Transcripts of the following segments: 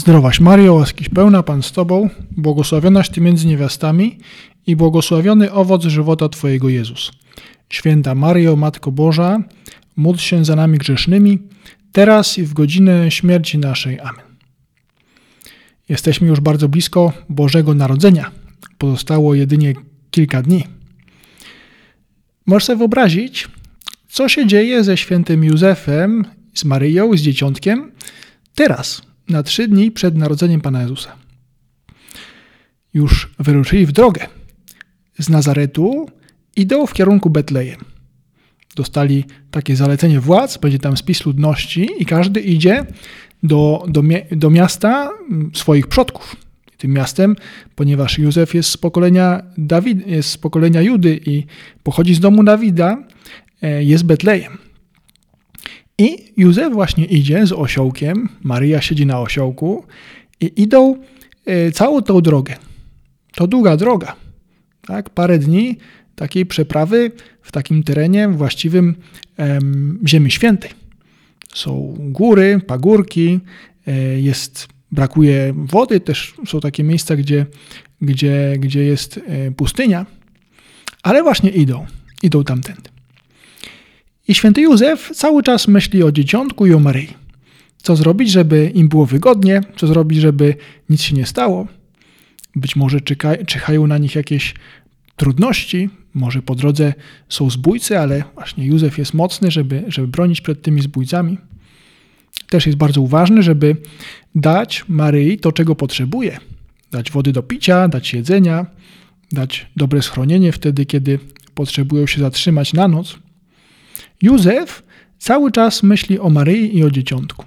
Zdrowaś Mario, łaskiś pełna Pan z Tobą, błogosławionaś Ty między niewiastami i błogosławiony owoc żywota Twojego Jezus. Święta Mario, Matko Boża, módl się za nami grzesznymi, teraz i w godzinę śmierci naszej. Amen. Jesteśmy już bardzo blisko Bożego Narodzenia. Pozostało jedynie kilka dni. Możesz sobie wyobrazić, co się dzieje ze świętym Józefem, z Maryją, z dzieciątkiem teraz – na trzy dni przed narodzeniem Pana Jezusa. Już wyruszyli w drogę. Z Nazaretu idą w kierunku Betlejem. Dostali takie zalecenie władz, będzie tam spis ludności i każdy idzie do, do, do miasta mm, swoich przodków. Tym miastem, ponieważ Józef jest z pokolenia, Dawid, jest z pokolenia Judy i pochodzi z domu Dawida, e, jest Betlejem. I Józef właśnie idzie z osiołkiem, Maryja siedzi na osiołku i idą e, całą tą drogę. To długa droga. Tak? Parę dni takiej przeprawy w takim terenie właściwym em, Ziemi Świętej. Są góry, pagórki, e, jest, brakuje wody, też są takie miejsca, gdzie, gdzie, gdzie jest e, pustynia, ale właśnie idą, idą tamtędy. I święty Józef cały czas myśli o dzieciątku i o Maryi. Co zrobić, żeby im było wygodnie, co zrobić, żeby nic się nie stało. Być może czyha, czyhają na nich jakieś trudności, może po drodze są zbójcy, ale właśnie Józef jest mocny, żeby, żeby bronić przed tymi zbójcami. Też jest bardzo uważny, żeby dać Maryi to, czego potrzebuje. Dać wody do picia, dać jedzenia, dać dobre schronienie wtedy, kiedy potrzebują się zatrzymać na noc. Józef cały czas myśli o Maryi i o dzieciątku.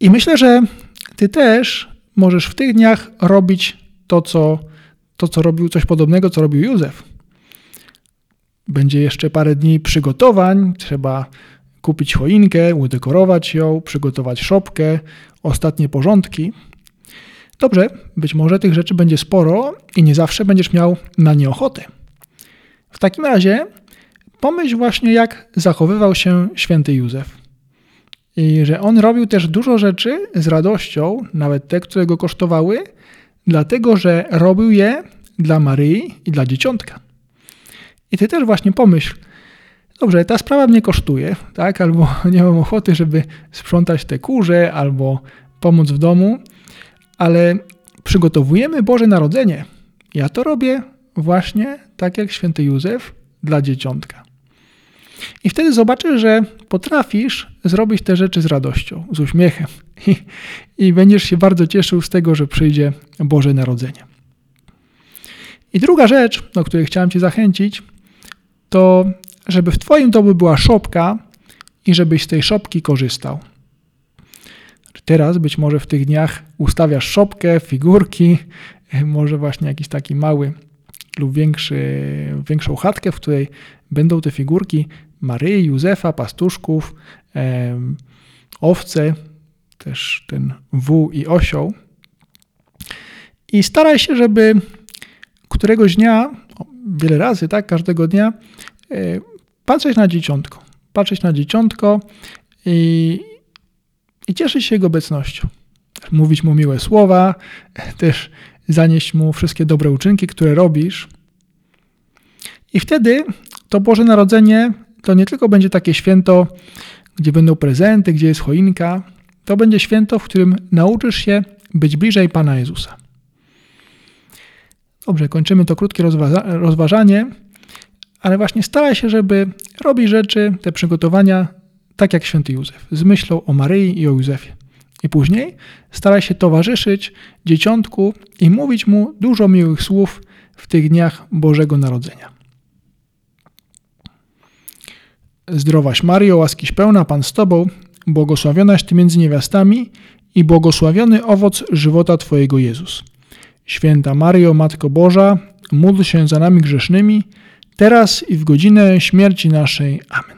I myślę, że ty też możesz w tych dniach robić to, co, to, co robił, coś podobnego, co robił Józef. Będzie jeszcze parę dni przygotowań, trzeba kupić choinkę, udekorować ją, przygotować szopkę, ostatnie porządki. Dobrze, być może tych rzeczy będzie sporo i nie zawsze będziesz miał na nie ochotę. W takim razie Pomyśl właśnie, jak zachowywał się święty Józef. I że on robił też dużo rzeczy z radością, nawet te, które go kosztowały, dlatego że robił je dla Maryi i dla dzieciątka. I ty też właśnie pomyśl, dobrze, ta sprawa mnie kosztuje, tak? Albo nie mam ochoty, żeby sprzątać te kurze, albo pomóc w domu, ale przygotowujemy Boże Narodzenie. Ja to robię właśnie tak jak święty Józef dla dzieciątka. I wtedy zobaczysz, że potrafisz zrobić te rzeczy z radością, z uśmiechem i, i będziesz się bardzo cieszył z tego, że przyjdzie Boże Narodzenie. I druga rzecz, do której chciałem Cię zachęcić, to żeby w Twoim domu była szopka i żebyś z tej szopki korzystał. Teraz być może w tych dniach ustawiasz szopkę, figurki, może właśnie jakiś taki mały lub większy, większą chatkę, w której będą te figurki Maryi, Józefa, pastuszków, owce, też ten wół i osioł. I staraj się, żeby któregoś dnia, wiele razy, tak, każdego dnia, e, patrzeć na dzieciątko. Patrzeć na dzieciątko i, i cieszyć się jego obecnością. Mówić mu miłe słowa, też zanieść mu wszystkie dobre uczynki, które robisz. I wtedy to Boże Narodzenie to nie tylko będzie takie święto, gdzie będą prezenty, gdzie jest choinka, to będzie święto, w którym nauczysz się być bliżej Pana Jezusa. Dobrze, kończymy to krótkie rozważanie, ale właśnie staraj się, żeby robić rzeczy, te przygotowania tak jak święty Józef, z myślą o Maryi i o Józefie. I później staraj się towarzyszyć dzieciątku i mówić mu dużo miłych słów w tych dniach Bożego Narodzenia. Zdrowaś Mario, łaskiś pełna, Pan z Tobą, błogosławionaś Ty między niewiastami i błogosławiony owoc żywota Twojego Jezus. Święta Mario, Matko Boża, módl się za nami grzesznymi, teraz i w godzinę śmierci naszej. Amen.